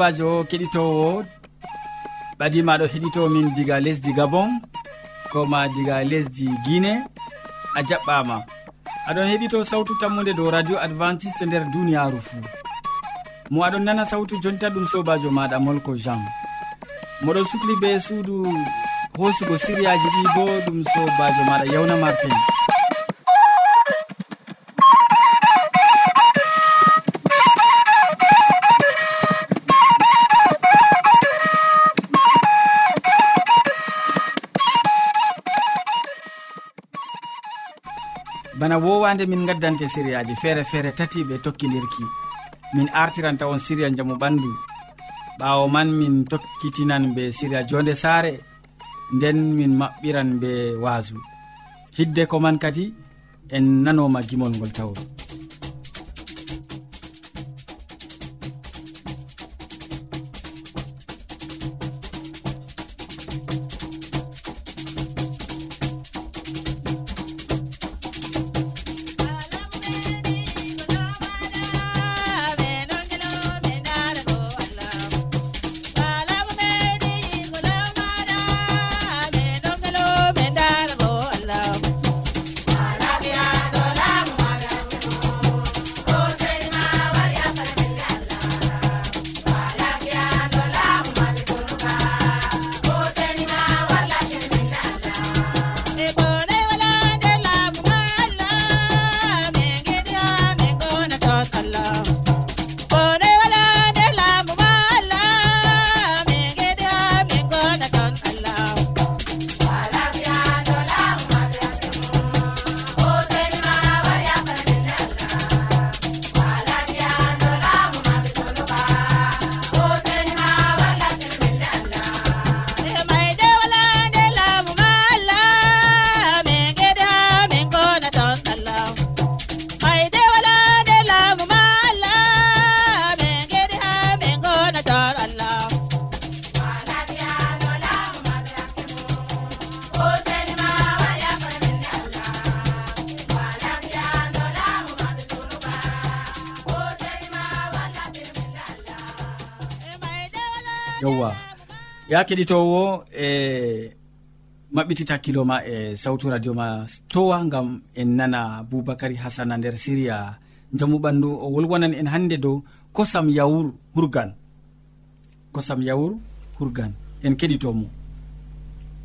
sobajo keɗitowo ɓadima ɗo heɗitomin diga lesdi gabon koma diga lesdi guine a jaɓɓama. Aɗon heɗito sawtu tammude dow radio adventiste nder duniyaru fuu mo aɗon nana sawtu jonta ɗum sobajo maɗa molko jean. Moɗon sukli be suudu hosugo siriyaji ɗi bo ɗum sobajo maɗa yawna martin. wowande min gaddante sériyaji feere feere tati ɓe tokkidirki min artiranta on siriya jamu ɓandu. Ɓawo man min tokkitinan be siriya jonde saare nden min maɓɓiran be waasu. Hidde ko man kadi en nanoma gimol ngol tawol ya keɗitowo e maɓɓitita hakkilo ma e sawtu radio ma towa gam en nana boubacary hasana nder siriya jamu ɓandu o wolwonan en hande dow kosam yawur hurgan. Kosam yawur hurgan en keɗitomo.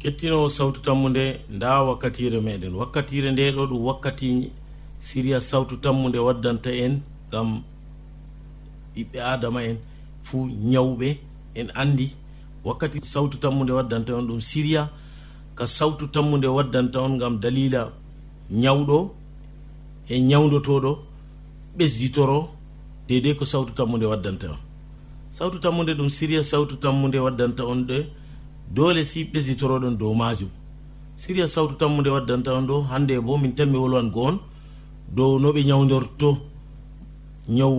Kettinowo sawtu tammu nde nda wakkatire meɗen. Wakkatire nde ɗo ɗum wakkati siriya sawtu tammu nde waddanta en gam ɓiɓɓe adama en fuu ñawɓe en andi wakkati sawtu tammude waddanta on ɗum siriya ka sawtu tammude waddanta on gam dalila ñawɗo e ñawdotoɗo ɓesditoro dedei ko sawtu tammude waddanta on. Sawtu tammude ɗum siriya sawtu tammude waddanta on ɗe doole si ɓesditoroɗon dow majum siriya sawtu tammude waddanta on ɗo hande bo min tanmi wolwan goon dow no ɓe ñawdorto ñaw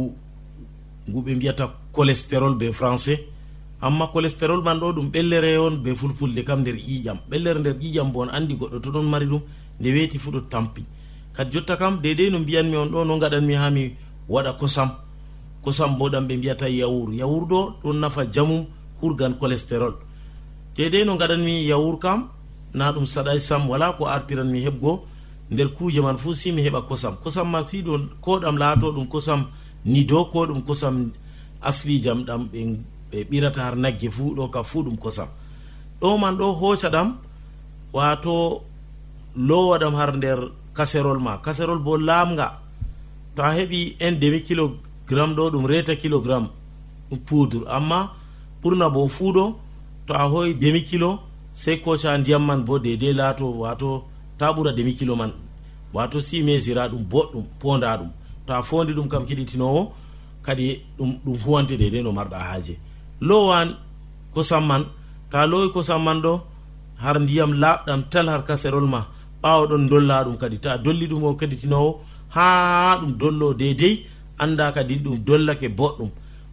ngu ɓe mbiyata cholestérol be français amma cholestérol man ɗo ɗum ɓellere on be fulfulde kam nder ƴiƴam. Ɓellere nder ƴiƴam bo on anndi goɗɗo to ɗon mari ɗum nde weeti fuu ɗo tampi. Kadi jotta kam dedei no mbiyanmi on ɗo no gaɗanmi ha mi waɗa kosam. Kosam bo ɗam ɓe mbiyata yawur. Yawur ɗo ɗon nafa jamum hurgan cholestérol dedei no gaɗanmi yawur kam na ɗum saɗay sam wala ko artiranmi heɓgo nder kuuje man fuu si mi heɓa kosam. Kosam man si ɗo ko ɗam laato ɗum kosam nido ko ɗum kosam asli jam ɗam ɓe ɓe ɓirata har nagge fuu ɗo ka fuu ɗum kosam. Ɗo man ɗo hooca ɗam wato lowa ɗam har nder kaserol ma. Kaserol bo laamga to a heɓi un demi kilogramme ɗo ɗum reta kilogramme ɗum poudre amma ɓurna bo fuu ɗo to a hoyi demi kilo sey koca ndiyam man bo dedei laato wato ta ɓura demi kilo man. Wato si mesira ɗum boɗɗum ponda ɗum. To a fondi ɗum kam kiɗitinowo kadi ɗum ɗum huwante dedei no marɗa haaje. lowan kosam man ta lowi kosam man ɗo har ndiyam laɓɗam tal har kaserol ma ɓawa ɗon dolla ɗum kadi. Ta dolli ɗum o keditinowo ha ɗum dollo deydey anda kadi ɗum dollake boɗɗum.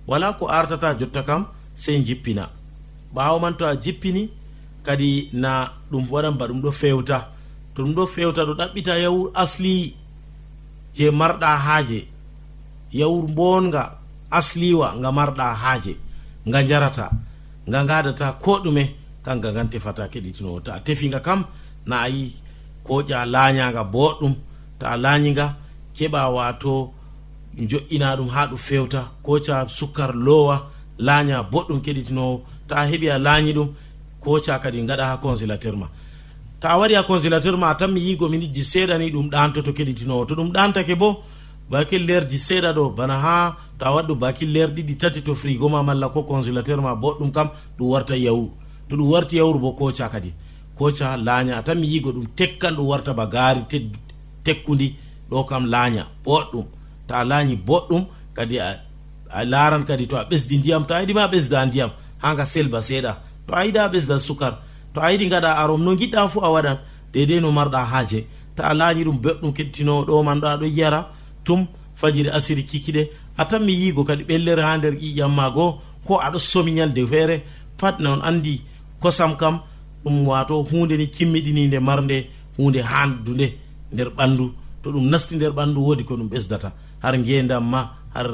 Wala ko artata jotta kam sey jippina. Ɓawo man to a jippini kadi na ɗum waɗan ba ɗum ɗo fewta. To ɗum ɗo fewta ɗo ɗaɓɓita yawur asli je marɗa haaje. Yawur mbonga asliwa nga marɗa haaje. nga jarata nga gadata ko ɗume kanga ngan tefata keɗitinowo. Ta a tefiga kam na ayi koƴa lañaga boɗɗum ta a lañiga keɓa wato joƴƴina ɗum ha ɗum fewta koca sukkar lowa laña boɗɗum keɗitinowo ta a heeɓi a lañi ɗum koca kadi gaɗa ha consilateur ma ta a wari ha consilateur ma a tan mi yigo minijji seeɗani ɗum ɗantoto keɗitinowo. To ɗum ɗantake bo bake lerji seeɗa ɗo bana ha to a baki ler ɗiɗi tati to frigo ma malla ko congélateur ma boɗɗum kam ɗum warta yawru. To ɗum warti yawru bo koca kadi. Koca laaña a tan mi yigo ɗum tekkan ɗum warta ba gaari tekkudi ɗo kam laaña boɗɗum. Ta a laañi boɗɗum kadi a laaran kadi to a ɓesdi ndiyam to a yiɗima ɓesda ndiyam ha nga selba seeɗa. To a yiɗa ɓesda sukar to a yiɗi gaɗa arom no giɗɗa fu a waɗan dedei no marɗa haaje. Ta a laañi ɗum beɗɗum kettinowo ɗo man ɗo aɗo yara tum fajiri asiri kikiɗe a tan mi yigo kadi ɓellere ha nder ƴiƴam ma goo ko aɗa somi ñalde feere. Pat noon andi kosam kam ɗum wato hunde ni kimmiɗininde marde hunde handude nder ɓandu to ɗum nasti nder ɓandu woodi ko ɗum ɓesdata. Har ngendam ma har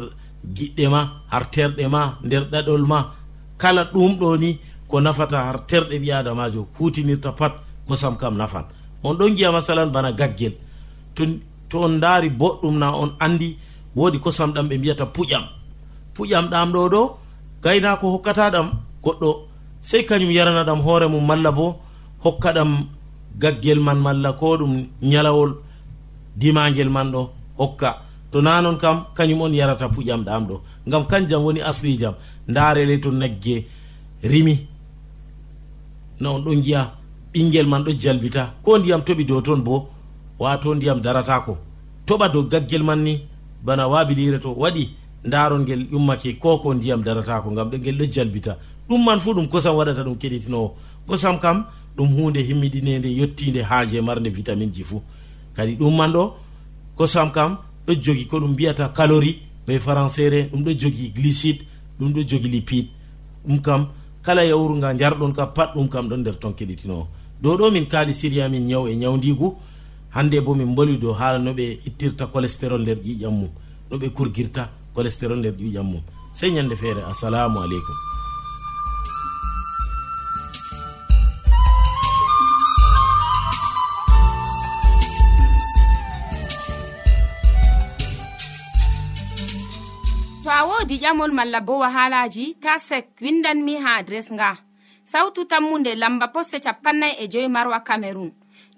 giɗɗe ma har terɗe ma nder ɗaɗol ma. Kala ɗum ɗo ni ko nafata har terɗe ɓi adamajo hutinirta pat kosam kam nafan. On ɗon giya masalan bana gaggel. To on daari boɗɗum na on andi woodi kosam ɗam ɓe mbiyata puƴam. Puƴam ɗam ɗo ɗo gaynako hokkata ɗam goɗɗo. Sey kañum yarana ɗam hoore mum malla bo hokka ɗam gaggel man malla ko ɗum ñalawol dimagel man ɗo hokka. To na noon kam kañum on yarata puƴam ɗam ɗo. Ngam kanjam woni aslijam ndarele to nagge rimi. No on ɗon giya ɓinguel man ɗo jalbita. Ko ndiyam toɓi dow toon bo wato ndiyam daratako. Toɓa dow gaggel man ni bana wabilire to waɗi daron ngel yummake ko ko ndiyam daratako ngam ɗo ngel ɗo jalbita. Ɗum man fuu ɗum kosam waɗata ɗum keɗitinowo. Kosam kam ɗum hunde himmiɗinede yettide haaje marde vitamine ji fuu. Kadi ɗum man ɗo kosam kam ɗo jogi ko ɗum mbiyata calori be françaire ɗum ɗo jogi glycide ɗum ɗo jogi lipide. Ɗum kam kala yawru nga jarɗon ka pat ɗum kam ɗon nder ton keɗitinowo. Dow ɗo min kaali siriya min ñaw e ñawdigu hande bo min mboli dow haala no ɓe ittirta colestérol nder ƴiƴam mum no ɓe kurgirta colestérol nder ƴiƴam mum. Sey ñande feere assalamu aleykum. To a wodi ƴamol malla bo wahalaji ta sek windanmi ha adres nga. Sautu tammunde lamba poste capannay e joyi marwa camerun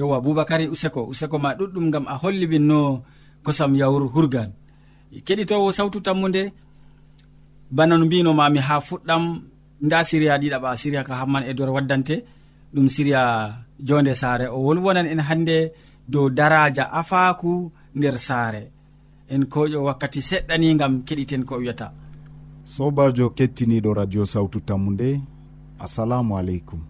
yowa aboubacary useko. Useko ma ɗuɗɗum gam a holli min no kosam yawru hurgan. Keɗitowo sawtu tammude bana no mbinomami ha fuɗɗam nda siriya ɗiɗaɓa siriya ka hamman e dor waddante ɗum siriya jonde saare. O wolwonan en hande dow daraja afaku nder saare. En koƴo wakkati seɗɗani gam keɗiten ko wiyata. Sobajo kettiniɗo radio sawtu tammu nde assalamu aleykum.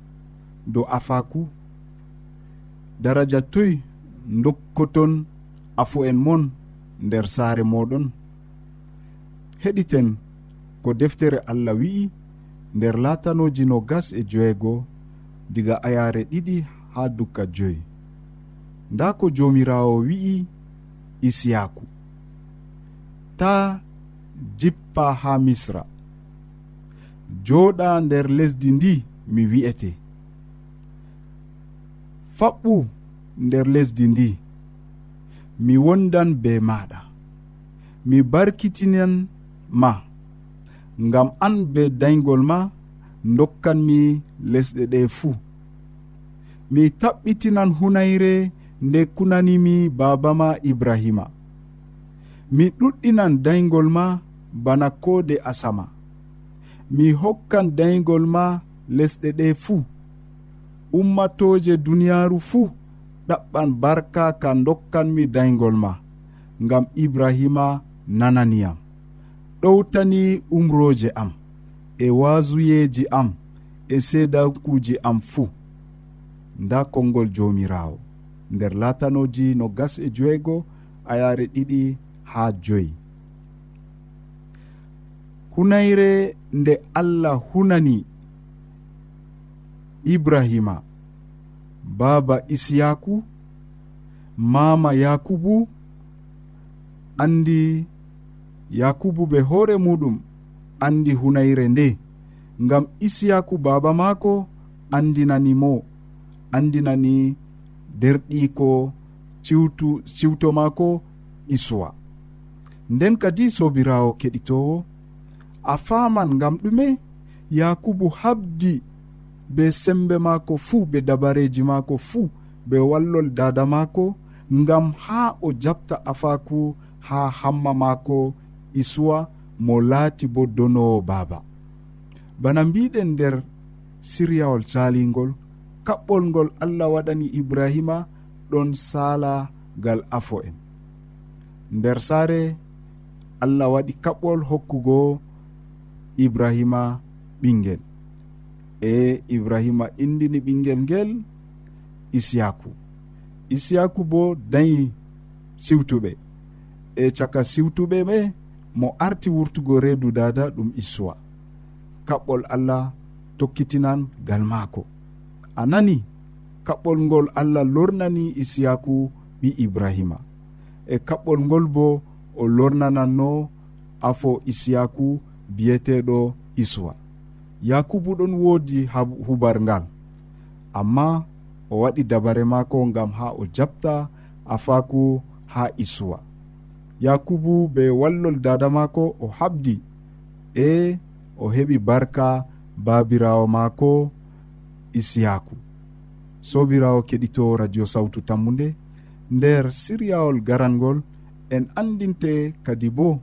dow afaku. Daraja toy dokkoton afo en mon nder saare moɗon. Heɗiten ko deftere allah wi'i nder latanoji no gas e joeego diga ayare ɗiɗi ha dukka joyi. Nda ko jomirawo wi'i isiyaku ta jippa ha misra. Joɗa nder lesdi ndi mi wi'ete. faɓɓu nder lesdi ndi. Mi wondan be maɗa. Mi barkitinan ma. Ngam an be daygol ma dokkanmi lesɗe ɗe fuu mi taɓɓitinan hunayre nde kunanimi baaba ma ibrahima. Mi ɗuɗɗinan daygol ma bana koode asama. Mi hokkan daygol ma lesɗe ɗe fuu ummatoje duniyaru fuu ɗaɓɓan barka ka dokkanmi daygol ma ngam ibrahima nananiyam ɗowtani umroje am e wasuyeji am e seedankuji am fuu. Nda konngol jomirawo nder latanoji no gas e joeego ayare ɗiɗi ha joyi. Hunayre nde allah hunani ibrahima baaba isiyaku mama yakubu andi yakubu be hoore muɗum andi hunayre nde. Ngam isiyaku baaba maako andinani mo andinani derɗiko ciwtu ciwto maako isuwa nden kadi sobirawo keɗitowo a faman ngam ɗume yakubu habdi be sembe maako fuu be dabareji maako fuu be wallol dada maako ngam haa o jaɓta afaku haa hamma maako isuwa mo laati bo donowo baaba. Bana mbiɗen nder siryawol salingol kaɓɓol ngol allah waɗani ibrahima ɗon saala gal afo en nder saare allah waɗi kaɓɓol hokkugo ibrahima ɓingel e ibrahima indini ɓinguel ngel isiyaku. Isiyaku bo dañi siwtuɓe. E caka siwtuɓe ɓe mo arti wurtugo reedu dada ɗum issuwa kaɓɓol allah tokkitinan gal maako. A nani kaɓɓol ngol allah lornani isiyaku ɓi ibrahima. E kaɓɓol ngol bo o lornananno afo isiyaku biyeteɗo isuwa. yakubu ɗon woodi hubar ngal. Amma o waɗi dabare maako ngam ha o jaɓta afaku ha isuwa. Yakubu be wallol dada maako o habdi e o heɓi barka babirawo maako isiyaku sobirawo keɗito radio sawtu tammude nder siryawol garangol en andinte kadi bo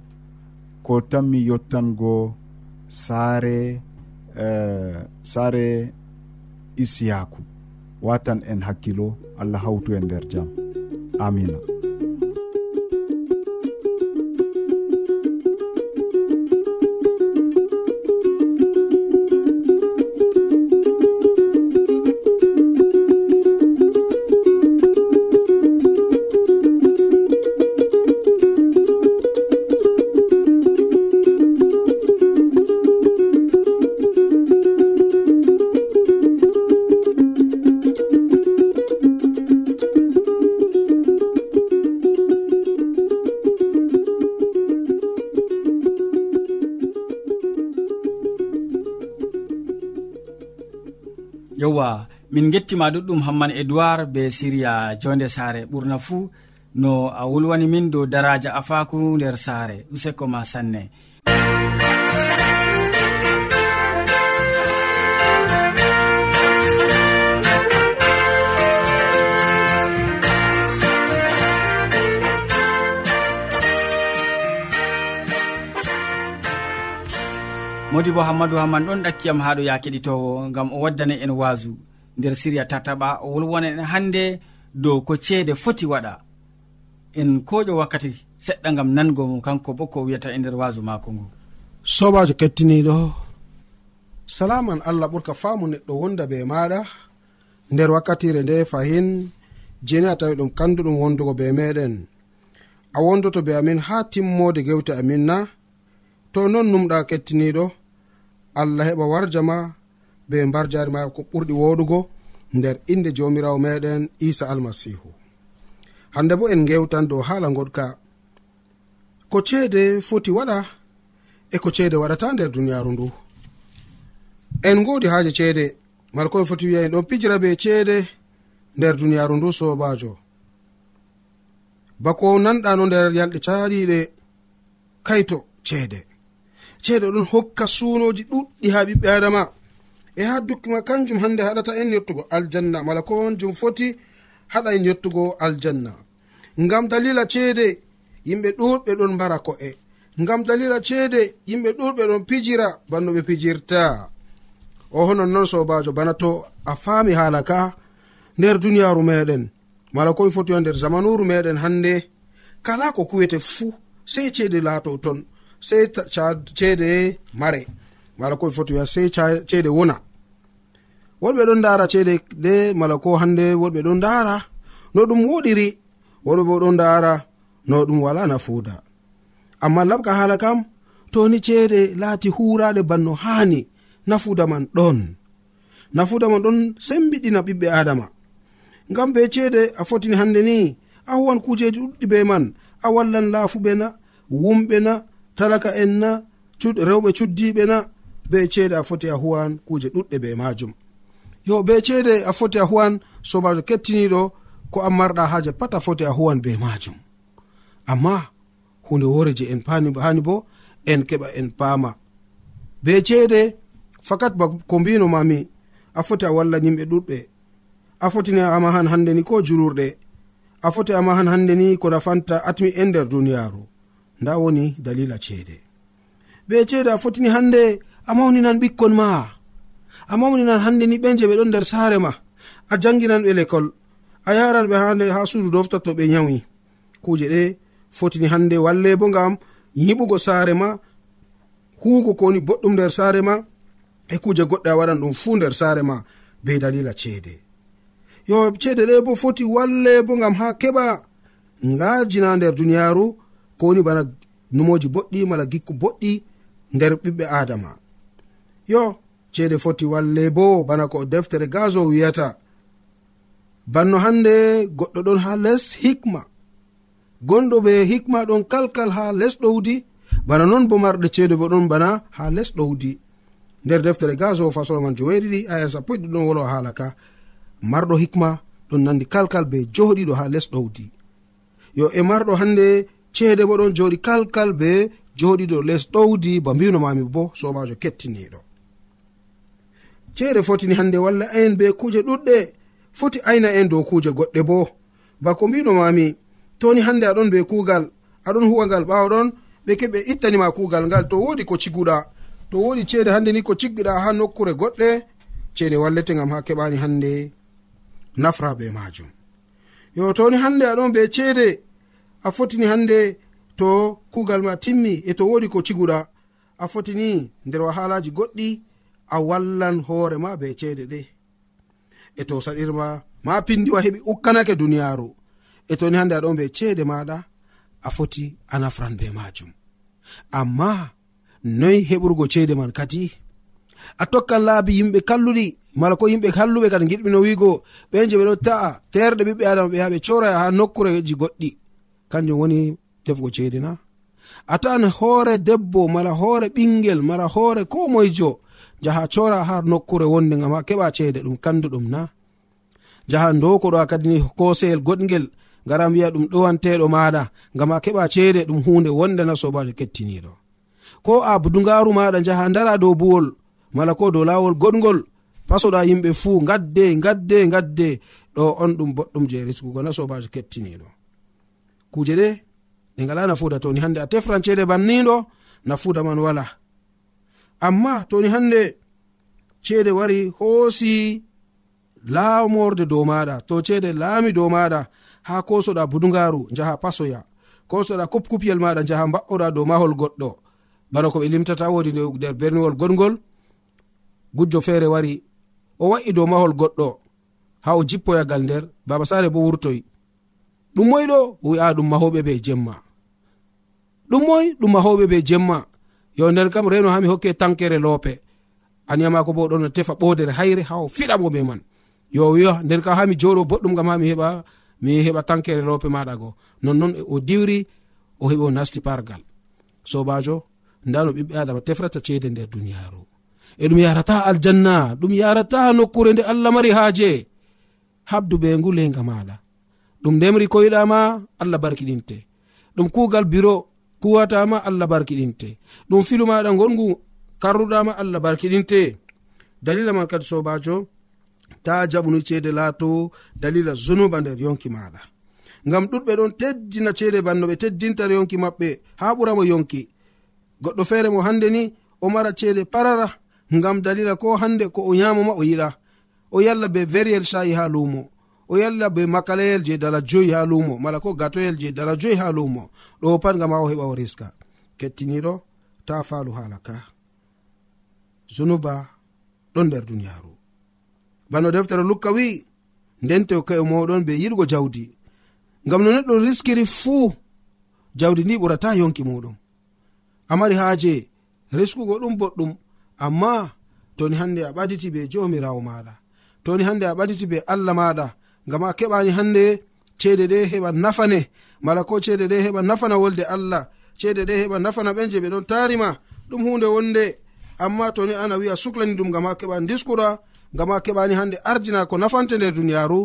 ko tanmi yottango saare Eh, saare isiyaku watan en hakkilo. Allah hawtu e nder jaam amina min gettima ɗuɗɗum hamman edoird be siriya jonde saare. Ɓurna fuu no a wolwani min dow daraja afaku nder saare. Useko ma sanne. Modi bo hammadou hamman ɗon ɗakkiyam haɗo ya keɗitowo gam o waddane en wasu nder siriya tataɓa o wolwona en hannde dow ko ceede foti waɗa. En koƴo wakkati seɗɗa gam nango mo kanko bo ko wiyata e nder wasu maako ngu. Sobajo kettiniɗo salaman allah ɓurka faamu neɗɗo wonda be maɗa nder wakkatire nde fahin jeni a tawi ɗum kanduɗum wondugo be meɗen a wondoto be amin ha timmode gewte amin na. To non numɗa kettiniɗo allah heɓa warja ma be mbar jari ma ko ɓurɗi woɗugo nder inde jomirawo meɗen isa almasihu hande bo en gewtan dow haala goɗka ko ceede foti waɗa e ko ceede waɗata nder duniyaru ndu. En godi haaje ceede mala koɓe foti wiya en ɗon pijira be ceede nder duniyaru ndu sobajo bako nanɗano nder yalɗe caɗiɗe kayto ceede. Ceede ɗon hokka sunoji ɗuɗɗi ha ɓiɓɓe adama e ha dukkima kanjum hande haɗata en yettugo aljanna. Mala ko honjum foti haɗa en yettugo aljanna. Ngam dalila ceede yimɓe ɗuɗɓe ɗon mbara ko'e. Ngam dalila ceede yimɓe ɗuɗɓe ɗon pijira banno ɓe pijirta. O honon noon sobajo bana to a faami haala ka nder duniyaru meɗen mala komi foti wa nder zamanuru meɗen hande kala ko kuwete fuu sei ceede laato ton sei ceede mare. Mala komi foti wiya sei ceede wona. woɗɓe ɗon ndara ceede de mala ko hande woɗɓe ɗon ndara no ɗum woɗiri woɗɓe bo ɗon ndara no ɗum wala nafuuda. Amma labka hala kam toni ceede laati huraɗe banno haani nafuuda man ɗon. Nafuuda man ɗon sembiɗina ɓiɓɓe adama ngam be ceede a fotini hande ni a huwan kujeji ɗuɗɗi be man a wallan laafuɓe na wumɓe na talaka en na rewɓe cuddiɓe na be ceede a foti a huwan kuje ɗuɗɗe be majum yo be ceede a foti a huwan sobajo kettiniɗo ko an marɗa haaje pat a foti a huwan be majum. Amma hunde wore je en hani bo en keɓa en paama be ceede fakat ba ko mbinomami a foti a walla yimɓe ɗuɗɓe. A fotini a mahan hande ni ko julurɗe a foti a mahan hande ni ko nafanta atmi en nder duniyaru. Nda woni dalila ceede be ceede a fotini hande a mawninan ɓikkon ma. amma moninan hande ni ɓen je ɓe ɗon nder saare ma. A janginan ɓe lekol. A yaran ɓe hande ha suudu dofta to ɓe yawi kuje ɗe fotini hande walle bo ngam yiɓugo saare ma huugo kowoni boɗɗum nder saare ma e kuje goɗɗe a waɗan ɗum fuu nder saare ma be dalila ceede. Yo ceede ɗe bo foti walle bo ngam ha keɓa ngajina nder duniyaaru kowoni bana numoji boɗɗi mala gikku boɗɗi nder ɓiɓɓe adama yo ceede foti walle bo bana ko deftere gazo wiyata. Banno hande goɗɗo ɗon ha les hikma. Gonɗo ɓe hikma ɗon kalkal ha les ɗowdi bana non bo marɗe ceede bo ɗon bana ha les ɗowdi nder deftere gazo fasol man joweeɗiɗi ayar sappo e ɗi ɗon wolo haala ka. Marɗo hikma ɗon nandi kalkal be joɗiɗo ha les ɗowdi yo e marɗo hande ceede bo ɗon joɗi kalkal be joɗiɗo les ɗowdi ba mbinomami bo sobajo kettiniɗo ceere fotini hande walla en be kuuje ɗuɗɗe. Foti ayna en dow kuuje goɗɗe bo. Bako mbinomami toni hande aɗon be kuugal aɗon huwagal ɓawo ɗon ɓe keɓe ittanima kuugal ngal to wodi ko ciguɗa. To wodi ceede hande ni ko ciggiɗa ha nokkure goɗɗe ceede wallete gam ha keɓani hande nafra be majum yo toni hande aɗon be ceede a fotini hande to kuugal ma timmi e to wodi ko ciguɗa. A fotini nder wahalaji goɗɗi a wallan hoorema be ceede ɗe. E to saɗirma ma pindiwa heɓi ukkanake duniyaaru. E toni hande aɗon be ceede maɗa a foti a nafran be majum amma noyi heɓurgo ceede man kadi a tokkan laabi yimɓe kalluɗi mala ko yimɓe halluɓe kadi giɗɓino wigo ɓe je ɓeɗo ta'a terɗe ɓiɓɓe adama ɓe ha ɓe coraya ha nokkureji goɗɗi. Kanjum woni tefugo ceede na. A tawan hoore debbo mala hoore ɓingel mala hoore ko moyejo jaha cora har nokkure wonde gam a keɓa ceede ɗum kanduɗum na. Jaha dokoɗo a kadi koseyel goɗgel ngara wiya ɗum ɗowanteɗo maɗa gam a keɓa ceede ɗum hunde wonde na sobajo kettiniɗo. Ko a dugaru maɗa jaha dara dow buwol mala ko dow lawol goɗgol pasoɗa yimɓe fuu gadde gadde gadde ɗo on ɗum boɗɗum je risgugo na sobajo kettiniɗo. Kuje ɗe ɗe ngala nafuda toni hande a tefran ceede banniɗo nafuda man wala. amma toni hande ceede wari hoosi laamorde dow maɗa to ceede laami dow maɗa ha kosoɗa budugaru jaha pasoya kosoɗa kupkupyel maɗa jaha mba'oɗa dow mahol goɗɗo. Bana ko ɓe limtata wodi nder berniwol goɗgol gujjo feere wari o wa'i dow mahol goɗɗo ha o jippoyagal nder baba sare bo wurtoy. Ɗum moyɗo wi'a ɗum mahoɓe be jemma. Ɗum moy ɗum mahoɓe be jemma. yo nder kam reno hami hokke tankere loope. Aniyamako bo ɗon tefa ɓodere hayre ha o fiɗamo be man. Yo wiya nder kam hami joɗo boɗɗum gam hami heɓa mi heɓa tankere loope maɗa go nonnoon e o diwri o heɓi o nasti pargal sobajo nda no ɓiɓɓe adama tefrata ceede nder duniyaru e ɗum yarata aljanna ɗum yarata nokkure nde allah mari haaje. Habdu be ngulenga maɗa ɗum ndemri koyɗama allah barkiɗinte ɗum kugal biro kuwatama allah barkiɗinte. Ɗum filu maɗa gongu karruɗama allah barkiɗinte. Dalila man kadi sobajo ta jaɓunu ceede laato dalila zunuba nder yonki maɗa. Ngam ɗuɗɓe ɗon teddina ceede banno ɓe teddinta yonki maɓɓe ha ɓuramo yonki. Goɗɗo feere mo hande ni o mara ceede parara ngam dalila ko hande ko o yamoma o yiɗa. O yalla be veriyel shayi ha lumo o yalla be makalayel je dala joyi ha lumo mala ko gatoyel je dala joyi ha lumo ɗo pat gam ha o heɓa o riska kettiniɗo ta falu hala ka. Zunuba ɗon nder duniyaru bano deftere lukka wi wi'i nden tewka'e moɗon be yiɗgo jawdi. Ngam no neɗɗo riskiri fuu jawdi ndi ɓurata yonki muɗum amari haaje riskugo ɗum boɗɗum amma toni hande a ɓaditi be jomirawo maɗa toni hande a ɓaditi be allah maɗa ngam a keɓani hande ceede ɗe heɓa nafane. Mala ko ceede ɗe heɓa nafana wolde allah. Ceede ɗe heɓa nafana ɓen je ɓe ɗon tarima ɗum hunde wonde. Amma toni an a wi'a suklani ɗum ngam a keɓa diskura ngam a keɓani hande ardina ko nafante nder duniyaru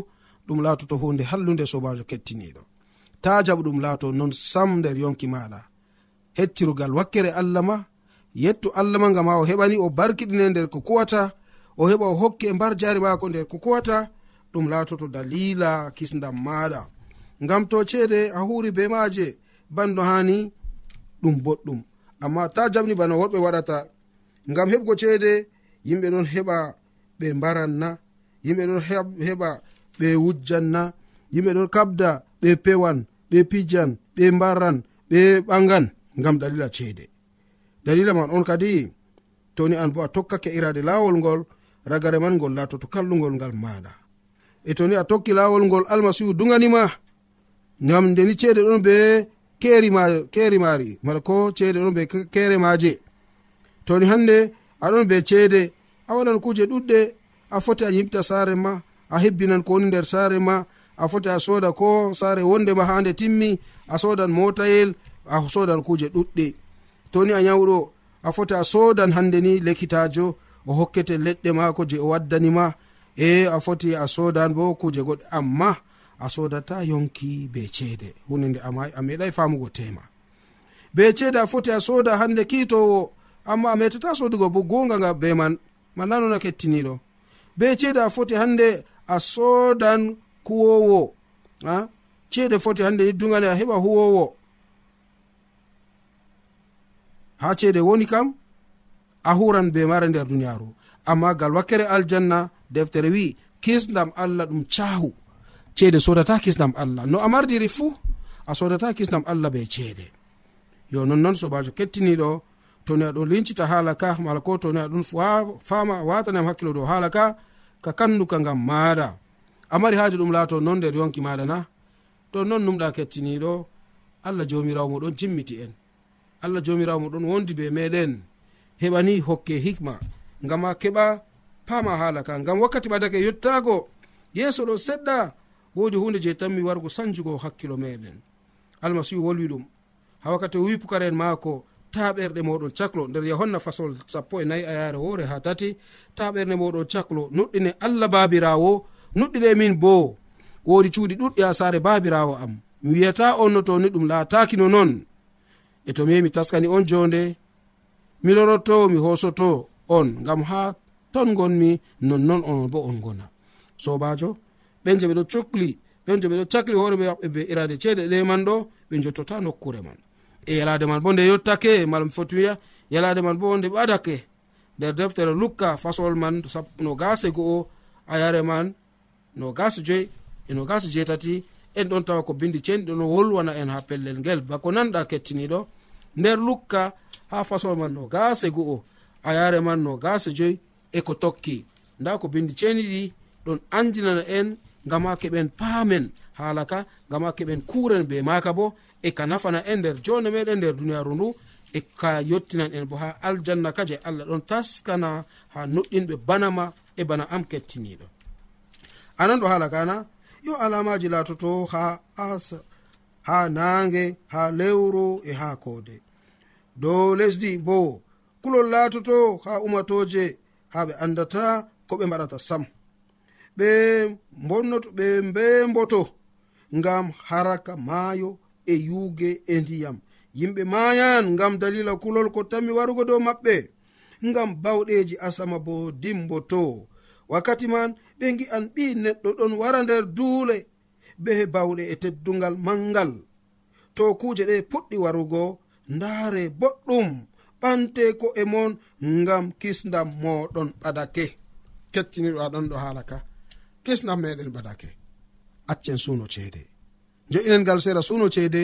ɗum laatoto hunde hallude sobajo kettiniɗo ta jaɓu ɗum laato non sam nder yonki maɗa hettirugal wakkere allah ma yettu allah ma gam ha o heɓani o barkiɗine nder ko kuwata o heɓa o hokke e mbar jari mako nder ko kuwata ɗum laatoto dalila kisdam maɗa ngam to ceede a huri be maaje banno hani ɗum boɗɗum. Amma ta jamni bana worɓe waɗata ngam heɓgo ceede yimɓe ɗon heɓa ɓe mbaranna yimɓe ɗon heɓa ɓe wujjanna yimɓe ɗon kabda ɓe pewan ɓe pijan ɓe mbarran ɓe ɓangan ngam dalila ceede. Dalila man on kadi toni an bo a tokkake irade laawol ngol ragare man ngol laatoto kallugol ngal maɗa e to ni a tokki laawol ngol almasihu duganima ngam ndeni ceede ɗon be keri maari mala ko ceede ɗon be kere maaje. Toni hannde aɗon be ceede a waɗan kuuje ɗuɗɗe a foti a yimta saare ma a hebbinan ko woni nder saare ma a foti a sooda ko saare wonde ma ha nde timmi a sodan motayel a sodan kuuje ɗuɗɗe. Toni a nyawɗo a foti a sodan hande ni lekkitajo o hokkete leɗɗe maako je o waddanima e a foti a sodan bo kuje goɗɗe amma a sodata yonki be ceede. Hunde nde a meɗai famugo tema. Be ceede a foti a soda hande kiitowo. Amma a metata sodugo bo gonga nga be man. Mananona kettiniɗo. Be ceede a foti hande a sodan kuwowo a ceede foti hande ni dugane a heɓa huwowo. Ha ceede woni kam a huran be mare nder duniyaru amma gal wakkere aljanna deftere wi kisdam allah ɗum cahu ceede sodata kisdam allah. No a mardiri fuu a sodata kisdam allah be ceede. Yo nonnon sobajo kettiniɗo toni aɗon lincita hala ka mala ko toni aɗon fama watanam hakkilo dow hala ka ka kanduka ngam maada amari mari haaji ɗum laato non nder yonki maɗa na. To non numɗa kettiniɗo allah jomirawo moɗon timmiti en. Allah jomirawo moɗon wondi be meɗen heɓani hokke hikma. Ngam a keɓa pama hala ka. Ngam wakkati ɓadake yettago yeeso ɗo seɗɗa wodi hunde je tanmi wargo sanjugo hakkilo meɗen almasihu wolwi ɗum. Ha wakkati o wi pukara en maako taɓerɗe moɗon caklo. Nder yohanna fasol sappo e nayi a yare wore ha tati taɓerɗe moɗon caklo. Nuɗɗine allah babirawo nuɗɗine min bo. Wodi cuuɗi ɗuɗɗi ha saare babirawo am. Mi wiyata on no toni ɗum latakino non. E to mi mi taskani on jonde mi loroto mi hosoto on. Ngam ha ton gonmi nonnon on bo on gona. Sobajo ɓen je ɓeɗo cohli ɓen je ɓeɗo cakli hooreɓe maɓɓe be irade ceede ɗe man ɗo ɓe jottota nokkure man. E yalade man bo nde yottake mala mi foti wiya yalade man bo nde ɓadake nder deftere lukka fasol man no gase go'o a yare man no gase joyi e no gase jeetati en ɗon tawa ko bindi cenɗi ɗo wolwana en ha pellel ngel. Bako nanɗa kettiniɗo nder lukka ha fasol man no gase go'o a yare man no gase joyi e ko tokki. Nda ko bindi ceniɗi ɗon andinana en ngam ha keɓen paamen. Haala ka ha keɓen kuren be maka bo e ka nafana en nder jone meɗen nder duniyaru ndu e ka yottinan en bo ha aljanna ka je allah ɗon taskana ha noɗɗinɓe banama e bana am kettiniɗo anan ɗo haala kana yo alamaji latoto ha asa ha naange ha lewru e ha koode. Dow lesdi bo kulol laatoto ha umatoje ha ɓe andata ko ɓe mbaɗata sam. Ɓe bonnoto ɓe mbemboto ngam haraka maayo e yuuge e ndiyam. Yimɓe maayan ngam dalila kulol ko tami warugo dow maɓɓe ngam bawɗeji asama bo dimboto. Wakkati man ɓe gi'an ɓi neɗɗo ɗon wara nder duule be bawɗe e teddungal mangal to kuuje ɗe puɗɗi warugo ndaare boɗɗum. ɓante ko e mon ngam kisdam moɗon ɓadake. Kettiniɗo aɗon ɗo haala ka. Kisdam meɗen ɓadake. Accen suno ceede. Jo'inen ngal sera suno ceede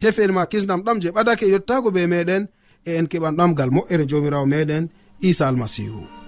tefen ma kisdam ɗam je ɓadake yottago be meɗen e en keɓan ɗamgal moƴƴere jomirawo meɗen isa almasihu.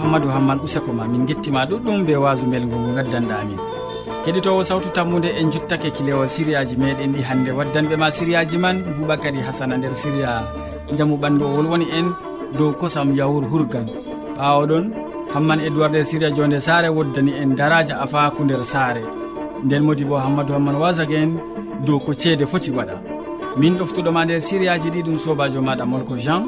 hammadou hamman useko ma min gettima ɗuɗɗum be wasumel ngo ngo gaddanɗa amin. Keɗitowo sawtu tammude en juttake kilewol siriyaji meɗen ɗi hande waddanɓe ma siriyaji man boubacary hasana nder siriya jaamu ɓandu o wolwoni en dow kosam yawur hurgan. Ɓawoɗon hamman edoird nder siria jonde saare woddani en daraja afaku nder saare. Nden modi bo hammadou hamman wasag en dow ko ceede foti waɗa. Min ɗoftuɗoma nder siriyaji ɗi ɗum sobajo maɗa molko jean.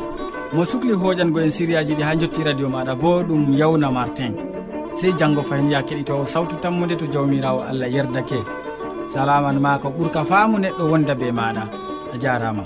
mo sukli hooƴango en siriyaji ɗi ha jotti radio maɗa bo ɗum yawna martin sey janggo fayin ya keɗitowo sawtu tammude to jawmirawo allah yerdake. Salaman ma ko ɓuurka faamu neɗɗo wonda be maɗa. A jarama.